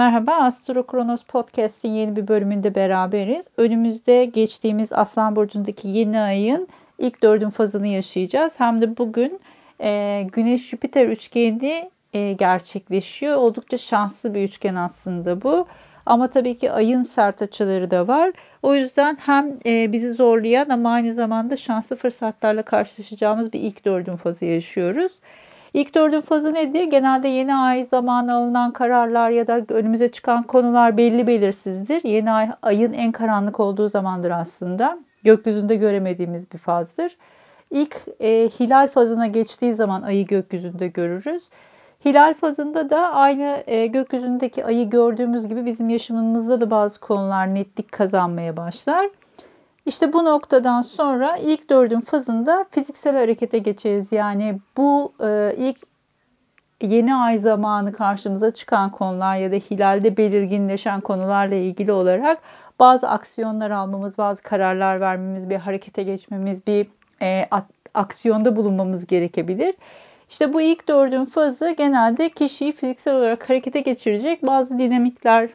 Merhaba, Astro Kronos Podcast'in yeni bir bölümünde beraberiz. Önümüzde geçtiğimiz Aslan Burcu'ndaki yeni ayın ilk dördün fazını yaşayacağız. Hem de bugün e, Güneş-Jüpiter üçgeni e, gerçekleşiyor. Oldukça şanslı bir üçgen aslında bu. Ama tabii ki ayın sert açıları da var. O yüzden hem e, bizi zorlayan ama aynı zamanda şanslı fırsatlarla karşılaşacağımız bir ilk dördün fazı yaşıyoruz. İlk dördün fazı nedir? Genelde yeni ay zamanı alınan kararlar ya da önümüze çıkan konular belli belirsizdir. Yeni ay ayın en karanlık olduğu zamandır aslında. Gökyüzünde göremediğimiz bir fazdır. İlk e, hilal fazına geçtiği zaman ayı gökyüzünde görürüz. Hilal fazında da aynı e, gökyüzündeki ayı gördüğümüz gibi bizim yaşamımızda da bazı konular netlik kazanmaya başlar. İşte bu noktadan sonra ilk dördün fazında fiziksel harekete geçeriz. Yani bu e, ilk yeni ay zamanı karşımıza çıkan konular ya da hilalde belirginleşen konularla ilgili olarak bazı aksiyonlar almamız, bazı kararlar vermemiz, bir harekete geçmemiz, bir e, aksiyonda bulunmamız gerekebilir. İşte bu ilk dördün fazı genelde kişiyi fiziksel olarak harekete geçirecek bazı dinamikler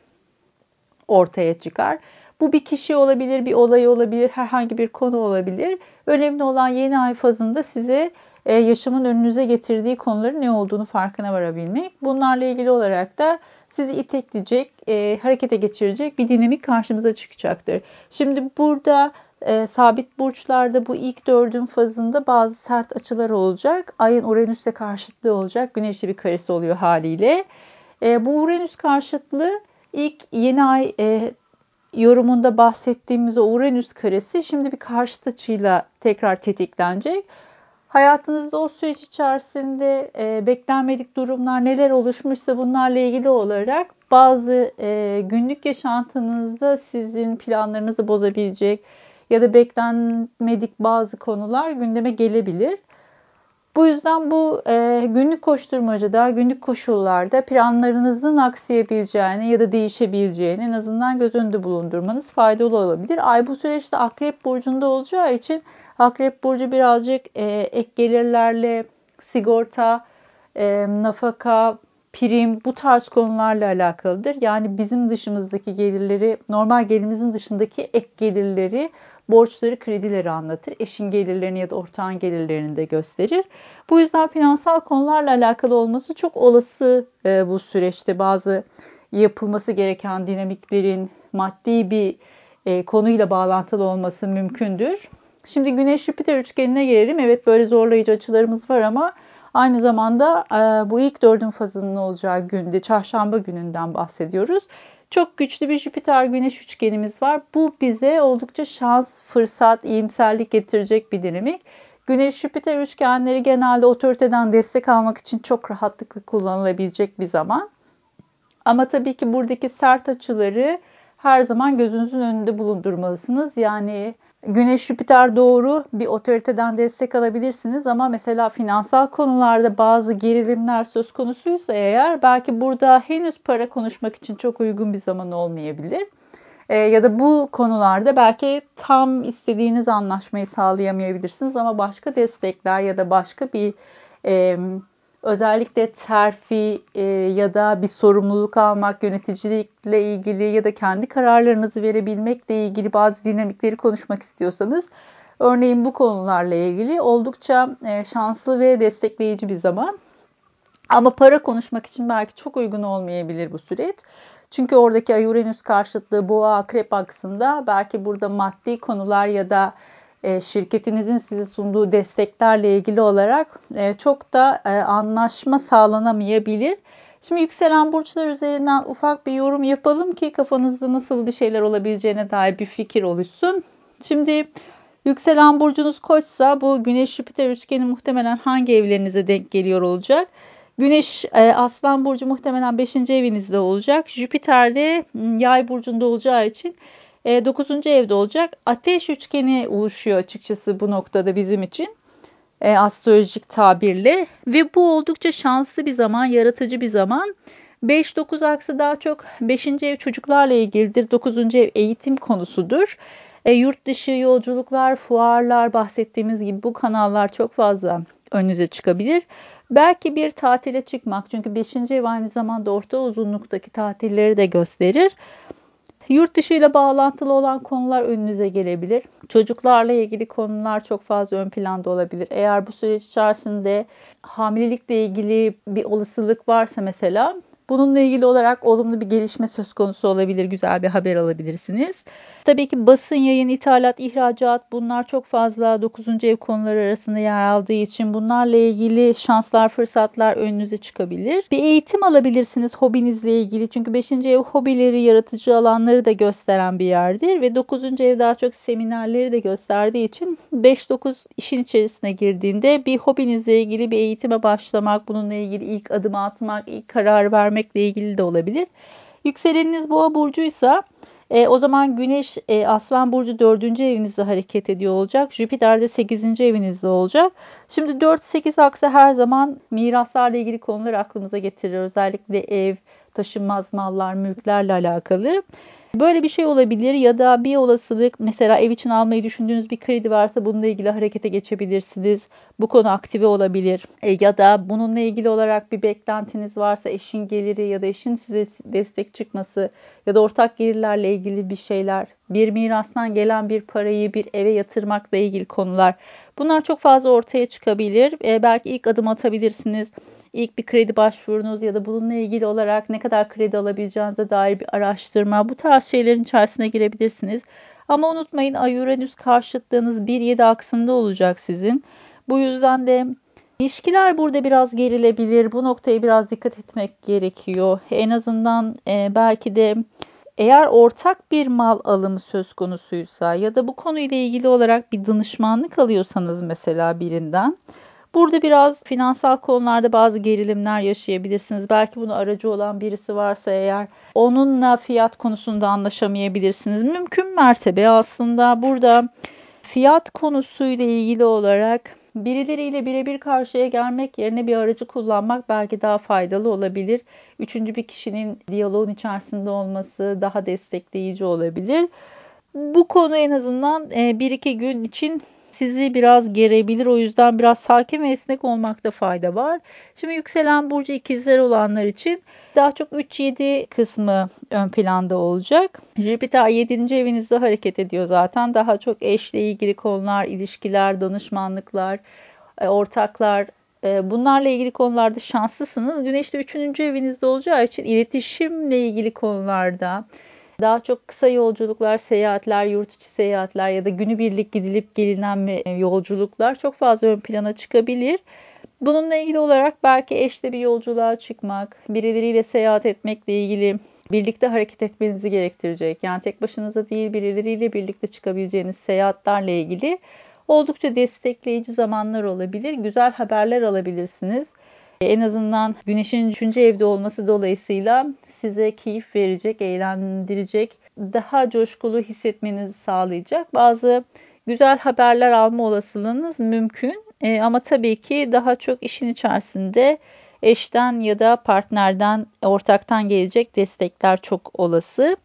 ortaya çıkar. Bu bir kişi olabilir, bir olay olabilir, herhangi bir konu olabilir. Önemli olan yeni ay fazında size e, yaşamın önünüze getirdiği konuların ne olduğunu farkına varabilmek. Bunlarla ilgili olarak da sizi itekleyecek, e, harekete geçirecek bir dinamik karşımıza çıkacaktır. Şimdi burada e, sabit burçlarda bu ilk dördün fazında bazı sert açılar olacak. Ayın Uranüs'e karşıtlığı olacak. Güneşli bir karesi oluyor haliyle. E, bu Uranüs karşıtlığı ilk yeni ay e, yorumunda bahsettiğimiz o Uranüs karesi şimdi bir karşıt açıyla tekrar tetiklenecek. Hayatınızda o süreç içerisinde e, beklenmedik durumlar neler oluşmuşsa bunlarla ilgili olarak bazı e, günlük yaşantınızda sizin planlarınızı bozabilecek ya da beklenmedik bazı konular gündeme gelebilir. Bu yüzden bu e, günlük koşturmacada, günlük koşullarda planlarınızın aksayabileceğini ya da değişebileceğini en azından göz önünde bulundurmanız faydalı olabilir. Ay bu süreçte Akrep Burcu'nda olacağı için Akrep Burcu birazcık e, ek gelirlerle sigorta, e, nafaka, prim bu tarz konularla alakalıdır. Yani bizim dışımızdaki gelirleri, normal gelirimizin dışındaki ek gelirleri borçları, kredileri anlatır. Eşin gelirlerini ya da ortağın gelirlerini de gösterir. Bu yüzden finansal konularla alakalı olması çok olası e, bu süreçte bazı yapılması gereken dinamiklerin maddi bir e, konuyla bağlantılı olması mümkündür. Şimdi Güneş-Jüpiter üçgenine gelelim. Evet böyle zorlayıcı açılarımız var ama aynı zamanda e, bu ilk dördün fazının olacağı günde, çarşamba gününden bahsediyoruz. Çok güçlü bir Jüpiter Güneş üçgenimiz var. Bu bize oldukça şans, fırsat, iyimserlik getirecek bir dinamik. Güneş Jüpiter üçgenleri genelde otoriteden destek almak için çok rahatlıkla kullanılabilecek bir zaman. Ama tabii ki buradaki sert açıları her zaman gözünüzün önünde bulundurmalısınız. Yani Güneş Jüpiter doğru bir otoriteden destek alabilirsiniz ama mesela finansal konularda bazı gerilimler söz konusuysa eğer belki burada henüz para konuşmak için çok uygun bir zaman olmayabilir. E, ya da bu konularda belki tam istediğiniz anlaşmayı sağlayamayabilirsiniz ama başka destekler ya da başka bir e, özellikle terfi e, ya da bir sorumluluk almak, yöneticilikle ilgili ya da kendi kararlarınızı verebilmekle ilgili bazı dinamikleri konuşmak istiyorsanız örneğin bu konularla ilgili oldukça e, şanslı ve destekleyici bir zaman. Ama para konuşmak için belki çok uygun olmayabilir bu süreç. Çünkü oradaki Ay-Uranüs karşıtlığı boğa akrep aksında belki burada maddi konular ya da şirketinizin size sunduğu desteklerle ilgili olarak e, çok da e, anlaşma sağlanamayabilir. Şimdi yükselen burçlar üzerinden ufak bir yorum yapalım ki kafanızda nasıl bir şeyler olabileceğine dair bir fikir oluşsun. Şimdi yükselen burcunuz koçsa bu Güneş Jüpiter üçgeni muhtemelen hangi evlerinize denk geliyor olacak? Güneş Aslan burcu muhtemelen 5. evinizde olacak. Jüpiter de Yay burcunda olacağı için e, 9. evde olacak. Ateş üçgeni oluşuyor açıkçası bu noktada bizim için. E, astrolojik tabirle ve bu oldukça şanslı bir zaman, yaratıcı bir zaman. 5-9 aksı daha çok 5. ev çocuklarla ilgilidir. 9. ev eğitim konusudur. E, yurt dışı yolculuklar, fuarlar bahsettiğimiz gibi bu kanallar çok fazla önünüze çıkabilir. Belki bir tatile çıkmak çünkü 5. ev aynı zamanda orta uzunluktaki tatilleri de gösterir. Yurt dışı ile bağlantılı olan konular önünüze gelebilir. Çocuklarla ilgili konular çok fazla ön planda olabilir. Eğer bu süreç içerisinde hamilelikle ilgili bir olasılık varsa mesela bununla ilgili olarak olumlu bir gelişme söz konusu olabilir. Güzel bir haber alabilirsiniz. Tabii ki basın, yayın, ithalat, ihracat bunlar çok fazla 9. ev konuları arasında yer aldığı için bunlarla ilgili şanslar, fırsatlar önünüze çıkabilir. Bir eğitim alabilirsiniz hobinizle ilgili. Çünkü 5. ev hobileri, yaratıcı alanları da gösteren bir yerdir ve 9. ev daha çok seminerleri de gösterdiği için 5-9 işin içerisine girdiğinde bir hobinizle ilgili bir eğitime başlamak, bununla ilgili ilk adım atmak, ilk karar vermekle ilgili de olabilir. Yükseleniniz boğa burcuysa e, o zaman Güneş e, Aslan Burcu 4. evinizde hareket ediyor olacak. Jüpiter de 8. evinizde olacak. Şimdi 4-8 aksı her zaman miraslarla ilgili konular aklımıza getirir. Özellikle ev, taşınmaz mallar, mülklerle alakalı. Böyle bir şey olabilir ya da bir olasılık mesela ev için almayı düşündüğünüz bir kredi varsa bununla ilgili harekete geçebilirsiniz. Bu konu aktive olabilir. E, ya da bununla ilgili olarak bir beklentiniz varsa eşin geliri ya da eşin size destek çıkması ya da ortak gelirlerle ilgili bir şeyler, bir mirastan gelen bir parayı bir eve yatırmakla ilgili konular. Bunlar çok fazla ortaya çıkabilir. E, belki ilk adım atabilirsiniz ilk bir kredi başvurunuz ya da bununla ilgili olarak ne kadar kredi alabileceğinize dair bir araştırma bu tarz şeylerin içerisine girebilirsiniz. Ama unutmayın Ay-Uranüs karşıtlığınız 1-7 aksında olacak sizin. Bu yüzden de ilişkiler burada biraz gerilebilir. Bu noktaya biraz dikkat etmek gerekiyor. En azından e, belki de eğer ortak bir mal alımı söz konusuysa ya da bu konuyla ilgili olarak bir danışmanlık alıyorsanız mesela birinden Burada biraz finansal konularda bazı gerilimler yaşayabilirsiniz. Belki bunu aracı olan birisi varsa eğer onunla fiyat konusunda anlaşamayabilirsiniz. Mümkün mertebe aslında burada fiyat konusuyla ilgili olarak birileriyle birebir karşıya gelmek yerine bir aracı kullanmak belki daha faydalı olabilir. Üçüncü bir kişinin diyaloğun içerisinde olması daha destekleyici olabilir. Bu konu en azından e, bir iki gün için sizi biraz gerebilir. O yüzden biraz sakin ve esnek olmakta fayda var. Şimdi yükselen burcu ikizler olanlar için daha çok 3-7 kısmı ön planda olacak. Jüpiter 7. evinizde hareket ediyor zaten. Daha çok eşle ilgili konular, ilişkiler, danışmanlıklar, e, ortaklar, e, Bunlarla ilgili konularda şanslısınız. Güneş de 3. evinizde olacağı için iletişimle ilgili konularda, daha çok kısa yolculuklar, seyahatler, yurt içi seyahatler ya da günübirlik gidilip gelinen e, yolculuklar çok fazla ön plana çıkabilir. Bununla ilgili olarak belki eşle bir yolculuğa çıkmak, birileriyle seyahat etmekle ilgili birlikte hareket etmenizi gerektirecek. Yani tek başınıza değil birileriyle birlikte çıkabileceğiniz seyahatlerle ilgili oldukça destekleyici zamanlar olabilir. Güzel haberler alabilirsiniz. En azından güneşin 3. evde olması dolayısıyla size keyif verecek, eğlendirecek, daha coşkulu hissetmenizi sağlayacak bazı güzel haberler alma olasılığınız mümkün. E, ama tabii ki daha çok işin içerisinde eşten ya da partnerden, ortaktan gelecek destekler çok olası.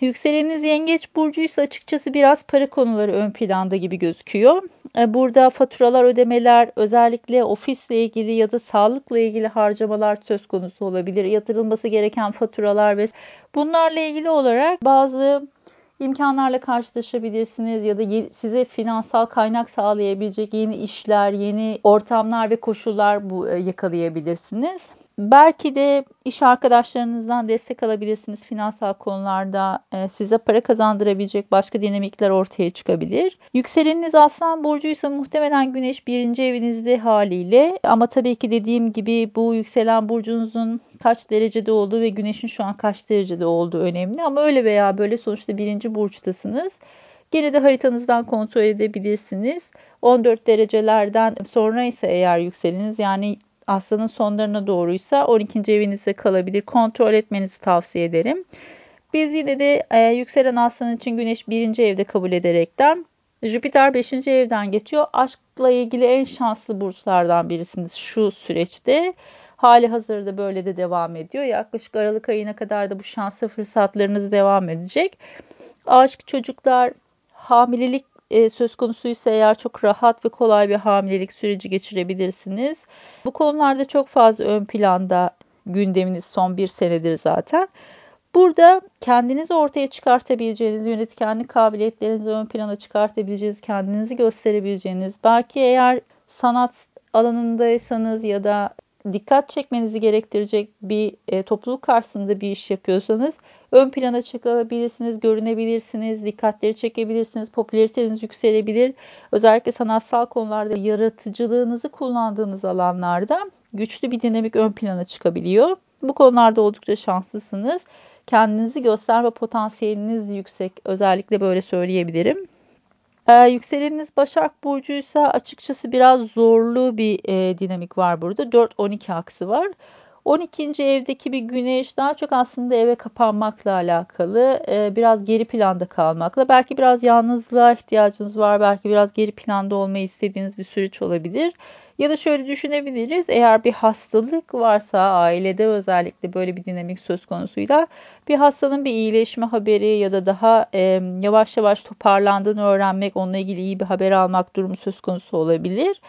Yükseleniniz yengeç burcuysa açıkçası biraz para konuları ön planda gibi gözüküyor. E, burada faturalar, ödemeler, özellikle ofisle ilgili ya da sağlıkla ilgili harcamalar söz konusu olabilir. Yatırılması gereken faturalar ve bunlarla ilgili olarak bazı imkanlarla karşılaşabilirsiniz ya da size finansal kaynak sağlayabilecek yeni işler, yeni ortamlar ve koşullar bu e, yakalayabilirsiniz. Belki de iş arkadaşlarınızdan destek alabilirsiniz finansal konularda. E, size para kazandırabilecek başka dinamikler ortaya çıkabilir. Yükseleniniz Aslan Burcuysa muhtemelen Güneş birinci evinizde haliyle. Ama tabii ki dediğim gibi bu yükselen burcunuzun kaç derecede olduğu ve Güneş'in şu an kaç derecede olduğu önemli. Ama öyle veya böyle sonuçta birinci burçtasınız. Gene de haritanızdan kontrol edebilirsiniz. 14 derecelerden sonra ise eğer yükseliniz yani aslanın sonlarına doğruysa 12. evinizde kalabilir. Kontrol etmenizi tavsiye ederim. Biz yine de e, yükselen aslan için güneş 1. evde kabul ederekten Jüpiter 5. evden geçiyor. Aşkla ilgili en şanslı burçlardan birisiniz şu süreçte. Hali hazırda böyle de devam ediyor. Yaklaşık Aralık ayına kadar da bu şanslı fırsatlarınız devam edecek. Aşk, çocuklar, hamilelik e, söz konusuysa eğer çok rahat ve kolay bir hamilelik süreci geçirebilirsiniz. Bu konularda çok fazla ön planda gündeminiz son bir senedir zaten. Burada kendinizi ortaya çıkartabileceğiniz, yönetkenlik kabiliyetlerinizi ön plana çıkartabileceğiniz, kendinizi gösterebileceğiniz, belki eğer sanat alanındaysanız ya da dikkat çekmenizi gerektirecek bir e, topluluk karşısında bir iş yapıyorsanız ön plana çıkabilirsiniz, görünebilirsiniz, dikkatleri çekebilirsiniz, popülariteniz yükselebilir. Özellikle sanatsal konularda yaratıcılığınızı kullandığınız alanlarda güçlü bir dinamik ön plana çıkabiliyor. Bu konularda oldukça şanslısınız. Kendinizi gösterme potansiyeliniz yüksek. Özellikle böyle söyleyebilirim. Ee, yükseleniniz Başak Burcu'ysa açıkçası biraz zorlu bir e, dinamik var burada. 4-12 aksı var. 12. evdeki bir güneş daha çok aslında eve kapanmakla alakalı. Ee, biraz geri planda kalmakla. Belki biraz yalnızlığa ihtiyacınız var. Belki biraz geri planda olmayı istediğiniz bir süreç olabilir. Ya da şöyle düşünebiliriz. Eğer bir hastalık varsa ailede özellikle böyle bir dinamik söz konusuyla bir hastanın bir iyileşme haberi ya da daha e, yavaş yavaş toparlandığını öğrenmek, onunla ilgili iyi bir haber almak durumu söz konusu olabilir.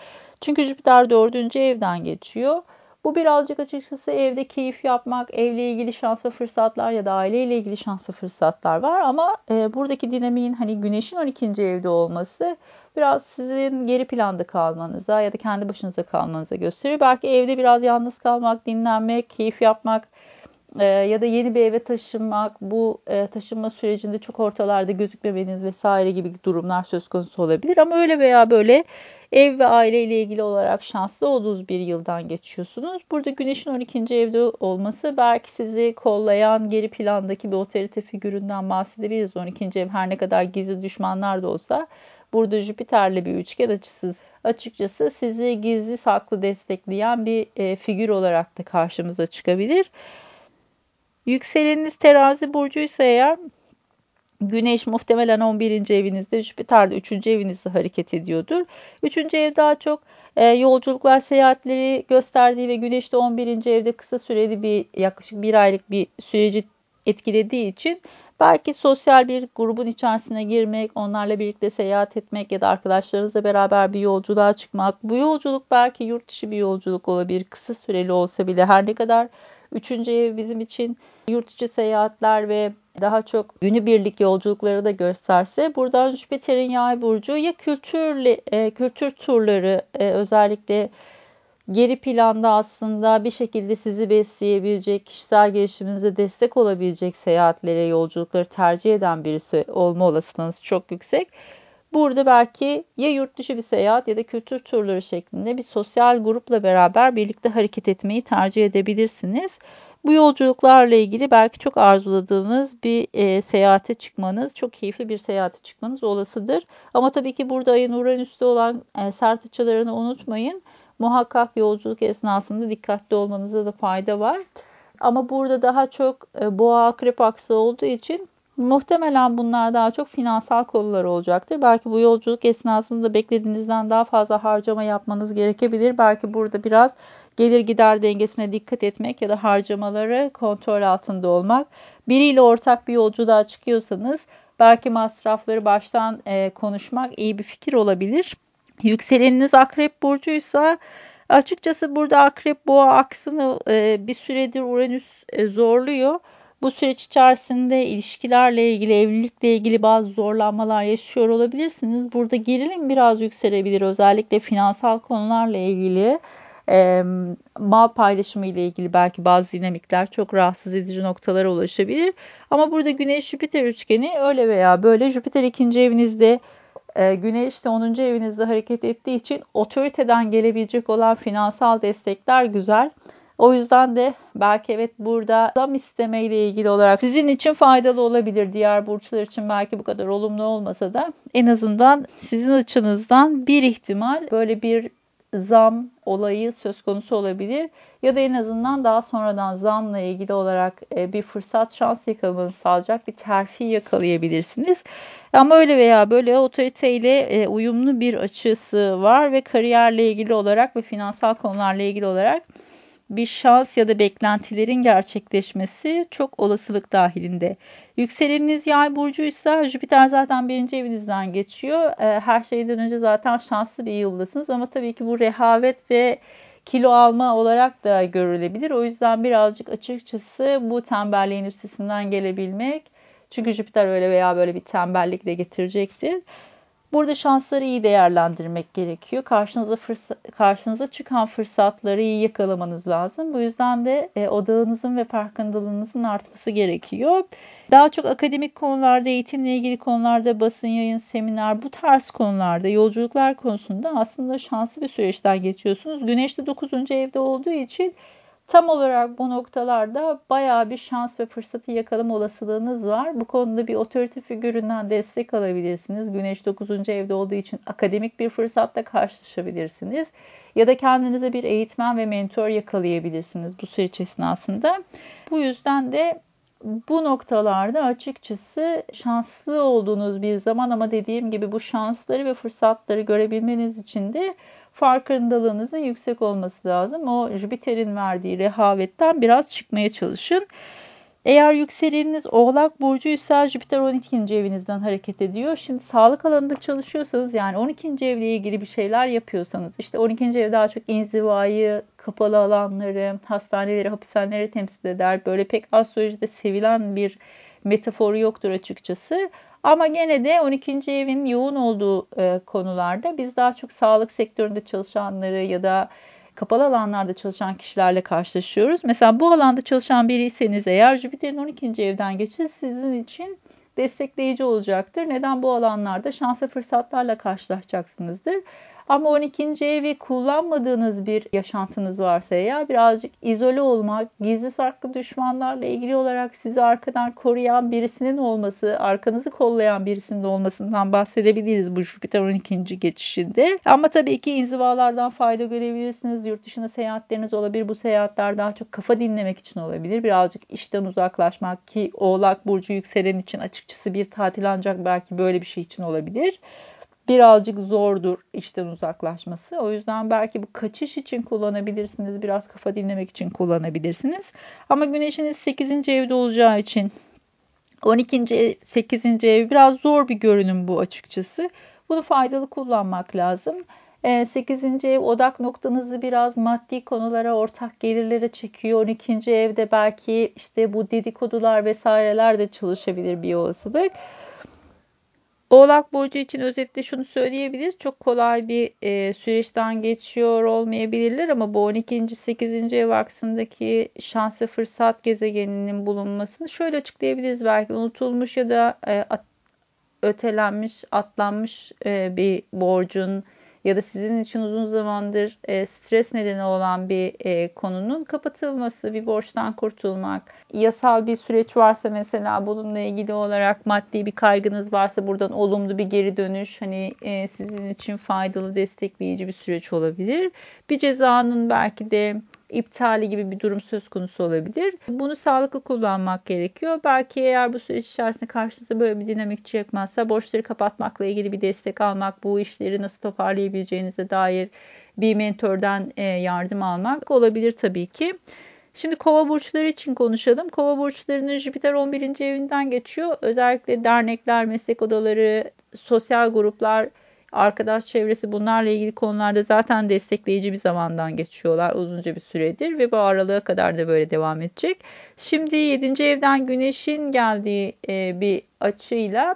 Çünkü Jüpiter dördüncü evden geçiyor. Bu birazcık açıkçası evde keyif yapmak, evle ilgili şans ve fırsatlar ya da aileyle ilgili şans ve fırsatlar var. Ama e, buradaki dinamiğin hani güneşin 12. evde olması biraz sizin geri planda kalmanıza ya da kendi başınıza kalmanıza gösteriyor. Belki evde biraz yalnız kalmak, dinlenmek, keyif yapmak e, ya da yeni bir eve taşınmak, bu e, taşınma sürecinde çok ortalarda gözükmemeniz vesaire gibi durumlar söz konusu olabilir. Ama öyle veya böyle ev ve aile ile ilgili olarak şanslı olduğunuz bir yıldan geçiyorsunuz. Burada güneşin 12. evde olması belki sizi kollayan geri plandaki bir otorite figüründen bahsedebiliriz. 12. ev her ne kadar gizli düşmanlar da olsa burada Jüpiter'le bir üçgen açısı açıkçası sizi gizli saklı destekleyen bir e, figür olarak da karşımıza çıkabilir. Yükseleniniz terazi burcuysa eğer Güneş muhtemelen 11. evinizde, Jüpiter de 3. evinizde hareket ediyordur. 3. ev daha çok e, yolculuklar, seyahatleri gösterdiği ve Güneş de 11. evde kısa süreli bir yaklaşık bir aylık bir süreci etkilediği için belki sosyal bir grubun içerisine girmek, onlarla birlikte seyahat etmek ya da arkadaşlarınızla beraber bir yolculuğa çıkmak. Bu yolculuk belki yurt dışı bir yolculuk olabilir, kısa süreli olsa bile her ne kadar Üçüncü ev bizim için yurt içi seyahatler ve daha çok günübirlik yolculukları da gösterse buradan Jüpiter'in yay burcu ya kültürle e, kültür turları e, özellikle geri planda aslında bir şekilde sizi besleyebilecek, kişisel gelişiminize destek olabilecek seyahatlere, yolculukları tercih eden birisi olma olasılığınız çok yüksek. Burada belki ya yurt dışı bir seyahat ya da kültür turları şeklinde bir sosyal grupla beraber birlikte hareket etmeyi tercih edebilirsiniz. Bu yolculuklarla ilgili belki çok arzuladığınız bir e, seyahate çıkmanız, çok keyifli bir seyahate çıkmanız olasıdır. Ama tabii ki burada ayın Uranüs'te olan e, sert açılarını unutmayın. Muhakkak yolculuk esnasında dikkatli olmanıza da fayda var. Ama burada daha çok e, boğa akrep aksı olduğu için Muhtemelen bunlar daha çok finansal konular olacaktır. Belki bu yolculuk esnasında beklediğinizden daha fazla harcama yapmanız gerekebilir. Belki burada biraz gelir gider dengesine dikkat etmek ya da harcamaları kontrol altında olmak. Biriyle ortak bir yolculuğa çıkıyorsanız belki masrafları baştan e, konuşmak iyi bir fikir olabilir. Yükseleniniz akrep burcuysa açıkçası burada akrep boğa aksını e, bir süredir Uranüs e, zorluyor. Bu süreç içerisinde ilişkilerle ilgili, evlilikle ilgili bazı zorlanmalar yaşıyor olabilirsiniz. Burada gerilim biraz yükselebilir. Özellikle finansal konularla ilgili, e, mal paylaşımı ile ilgili belki bazı dinamikler çok rahatsız edici noktalara ulaşabilir. Ama burada Güneş-Jüpiter üçgeni öyle veya böyle Jüpiter ikinci evinizde Güneş de 10. evinizde hareket ettiği için otoriteden gelebilecek olan finansal destekler güzel. O yüzden de belki evet burada zam isteme ile ilgili olarak sizin için faydalı olabilir. Diğer burçlar için belki bu kadar olumlu olmasa da en azından sizin açınızdan bir ihtimal böyle bir zam olayı söz konusu olabilir. Ya da en azından daha sonradan zamla ilgili olarak e, bir fırsat şans yakalamanızı sağlayacak bir terfi yakalayabilirsiniz. Ama öyle veya böyle otoriteyle e, uyumlu bir açısı var ve kariyerle ilgili olarak ve finansal konularla ilgili olarak bir şans ya da beklentilerin gerçekleşmesi çok olasılık dahilinde. Yükseleniniz yay burcuysa Jüpiter zaten birinci evinizden geçiyor. Ee, her şeyden önce zaten şanslı bir yıldasınız ama tabii ki bu rehavet ve kilo alma olarak da görülebilir. O yüzden birazcık açıkçası bu tembelliğin üstesinden gelebilmek. Çünkü Jüpiter öyle veya böyle bir tembellik de getirecektir. Burada şansları iyi değerlendirmek gerekiyor. Karşınıza fırsat, karşınıza çıkan fırsatları iyi yakalamanız lazım. Bu yüzden de e, odağınızın ve farkındalığınızın artması gerekiyor. Daha çok akademik konularda, eğitimle ilgili konularda, basın yayın, seminer bu tarz konularda, yolculuklar konusunda aslında şanslı bir süreçten geçiyorsunuz. Güneş de 9. evde olduğu için Tam olarak bu noktalarda bayağı bir şans ve fırsatı yakalama olasılığınız var. Bu konuda bir otorite figüründen destek alabilirsiniz. Güneş 9. evde olduğu için akademik bir fırsatla karşılaşabilirsiniz. Ya da kendinize bir eğitmen ve mentor yakalayabilirsiniz bu süreç esnasında. Bu yüzden de bu noktalarda açıkçası şanslı olduğunuz bir zaman ama dediğim gibi bu şansları ve fırsatları görebilmeniz için de farkındalığınızın yüksek olması lazım. O Jüpiter'in verdiği rehavetten biraz çıkmaya çalışın. Eğer yükseleniniz Oğlak Burcu'ysa Jüpiter 12. evinizden hareket ediyor. Şimdi sağlık alanında çalışıyorsanız yani 12. evle ilgili bir şeyler yapıyorsanız işte 12. ev daha çok inzivayı, kapalı alanları, hastaneleri, hapishaneleri temsil eder. Böyle pek astrolojide sevilen bir metaforu yoktur açıkçası. Ama gene de 12. evin yoğun olduğu e, konularda biz daha çok sağlık sektöründe çalışanları ya da kapalı alanlarda çalışan kişilerle karşılaşıyoruz. Mesela bu alanda çalışan biriyseniz eğer Jüpiter'in 12. evden geçişi sizin için destekleyici olacaktır. Neden bu alanlarda şans ve fırsatlarla karşılaşacaksınızdır. Ama 12. evi kullanmadığınız bir yaşantınız varsa ya birazcık izole olmak, gizli saklı düşmanlarla ilgili olarak sizi arkadan koruyan birisinin olması, arkanızı kollayan birisinin olmasından bahsedebiliriz bu Jüpiter 12. geçişinde. Ama tabii ki inzivalardan fayda görebilirsiniz. Yurt dışına seyahatleriniz olabilir. Bu seyahatler daha çok kafa dinlemek için olabilir. Birazcık işten uzaklaşmak ki Oğlak Burcu yükselen için açıkçası bir tatil ancak belki böyle bir şey için olabilir birazcık zordur işten uzaklaşması. O yüzden belki bu kaçış için kullanabilirsiniz. Biraz kafa dinlemek için kullanabilirsiniz. Ama güneşiniz 8. evde olacağı için 12. Ev, 8. ev biraz zor bir görünüm bu açıkçası. Bunu faydalı kullanmak lazım. 8. Ee, ev odak noktanızı biraz maddi konulara, ortak gelirlere çekiyor. 12. evde belki işte bu dedikodular vesaireler de çalışabilir bir olasılık. Oğlak Burcu için özetle şunu söyleyebiliriz. Çok kolay bir e, süreçten geçiyor olmayabilirler ama bu 12. 8. ev aksındaki şans ve fırsat gezegeninin bulunmasını şöyle açıklayabiliriz. Belki unutulmuş ya da e, at, ötelenmiş, atlanmış e, bir borcun ya da sizin için uzun zamandır e, stres nedeni olan bir e, konunun kapatılması, bir borçtan kurtulmak, yasal bir süreç varsa mesela bununla ilgili olarak maddi bir kaygınız varsa buradan olumlu bir geri dönüş hani e, sizin için faydalı, destekleyici bir süreç olabilir. Bir cezanın belki de iptali gibi bir durum söz konusu olabilir. Bunu sağlıklı kullanmak gerekiyor. Belki eğer bu süreç içerisinde karşınıza böyle bir dinamik çıkmazsa borçları kapatmakla ilgili bir destek almak, bu işleri nasıl toparlayabileceğinize dair bir mentordan e, yardım almak olabilir tabii ki. Şimdi kova burçları için konuşalım. Kova burçlarının Jüpiter 11. evinden geçiyor. Özellikle dernekler, meslek odaları, sosyal gruplar, arkadaş çevresi bunlarla ilgili konularda zaten destekleyici bir zamandan geçiyorlar uzunca bir süredir ve bu aralığa kadar da böyle devam edecek. Şimdi 7. evden güneşin geldiği e, bir açıyla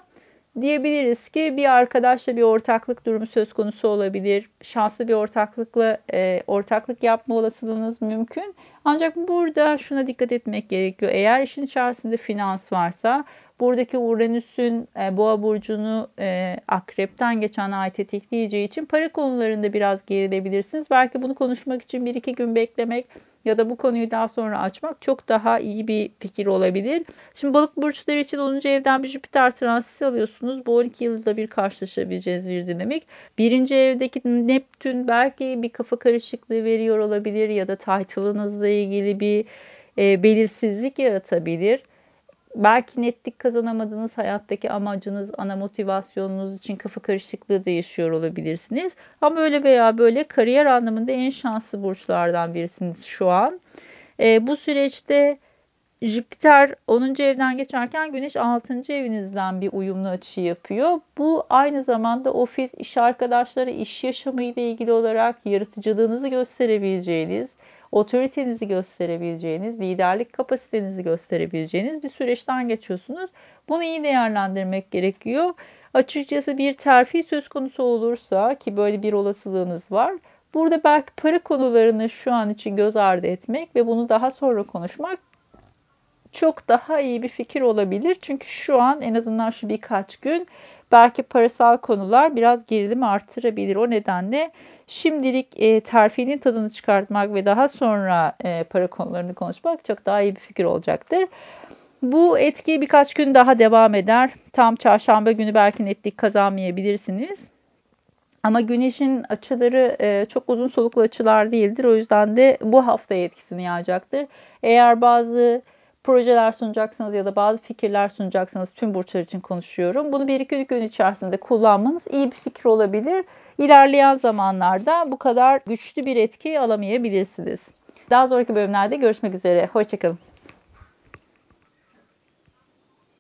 diyebiliriz ki bir arkadaşla bir ortaklık durumu söz konusu olabilir. Şanslı bir ortaklıkla e, ortaklık yapma olasılığınız mümkün. Ancak burada şuna dikkat etmek gerekiyor. Eğer işin içerisinde finans varsa buradaki Uranüs'ün e, boğa burcunu e, akrepten geçen ay tetikleyeceği için para konularında biraz gerilebilirsiniz. Belki bunu konuşmak için bir iki gün beklemek ya da bu konuyu daha sonra açmak çok daha iyi bir fikir olabilir. Şimdi balık burçları için 10. evden bir Jüpiter transiti alıyorsunuz. Bu 12 yılda bir karşılaşabileceğiz bir dinamik. Birinci evdeki Neptün belki bir kafa karışıklığı veriyor olabilir ya da title'ınızla ilgili bir e, belirsizlik yaratabilir. Belki netlik kazanamadığınız hayattaki amacınız, ana motivasyonunuz için kafa karışıklığı da yaşıyor olabilirsiniz. Ama öyle veya böyle kariyer anlamında en şanslı burçlardan birisiniz şu an. E, bu süreçte Jüpiter 10. evden geçerken Güneş 6. evinizden bir uyumlu açı yapıyor. Bu aynı zamanda ofis, iş arkadaşları, iş yaşamı ile ilgili olarak yaratıcılığınızı gösterebileceğiniz, otoritenizi gösterebileceğiniz, liderlik kapasitenizi gösterebileceğiniz bir süreçten geçiyorsunuz. Bunu iyi değerlendirmek gerekiyor. Açıkçası bir terfi söz konusu olursa ki böyle bir olasılığınız var. Burada belki para konularını şu an için göz ardı etmek ve bunu daha sonra konuşmak çok daha iyi bir fikir olabilir. Çünkü şu an en azından şu birkaç gün belki parasal konular biraz gerilimi artırabilir. O nedenle şimdilik e, terfinin tadını çıkartmak ve daha sonra e, para konularını konuşmak çok daha iyi bir fikir olacaktır. Bu etki birkaç gün daha devam eder. Tam çarşamba günü belki netlik kazanmayabilirsiniz. Ama güneşin açıları e, çok uzun soluklu açılar değildir. O yüzden de bu hafta etkisini yayacaktır. Eğer bazı projeler sunacaksınız ya da bazı fikirler sunacaksınız tüm burçlar için konuşuyorum. Bunu bir iki gün içerisinde kullanmanız iyi bir fikir olabilir. İlerleyen zamanlarda bu kadar güçlü bir etki alamayabilirsiniz. Daha sonraki bölümlerde görüşmek üzere. Hoşçakalın.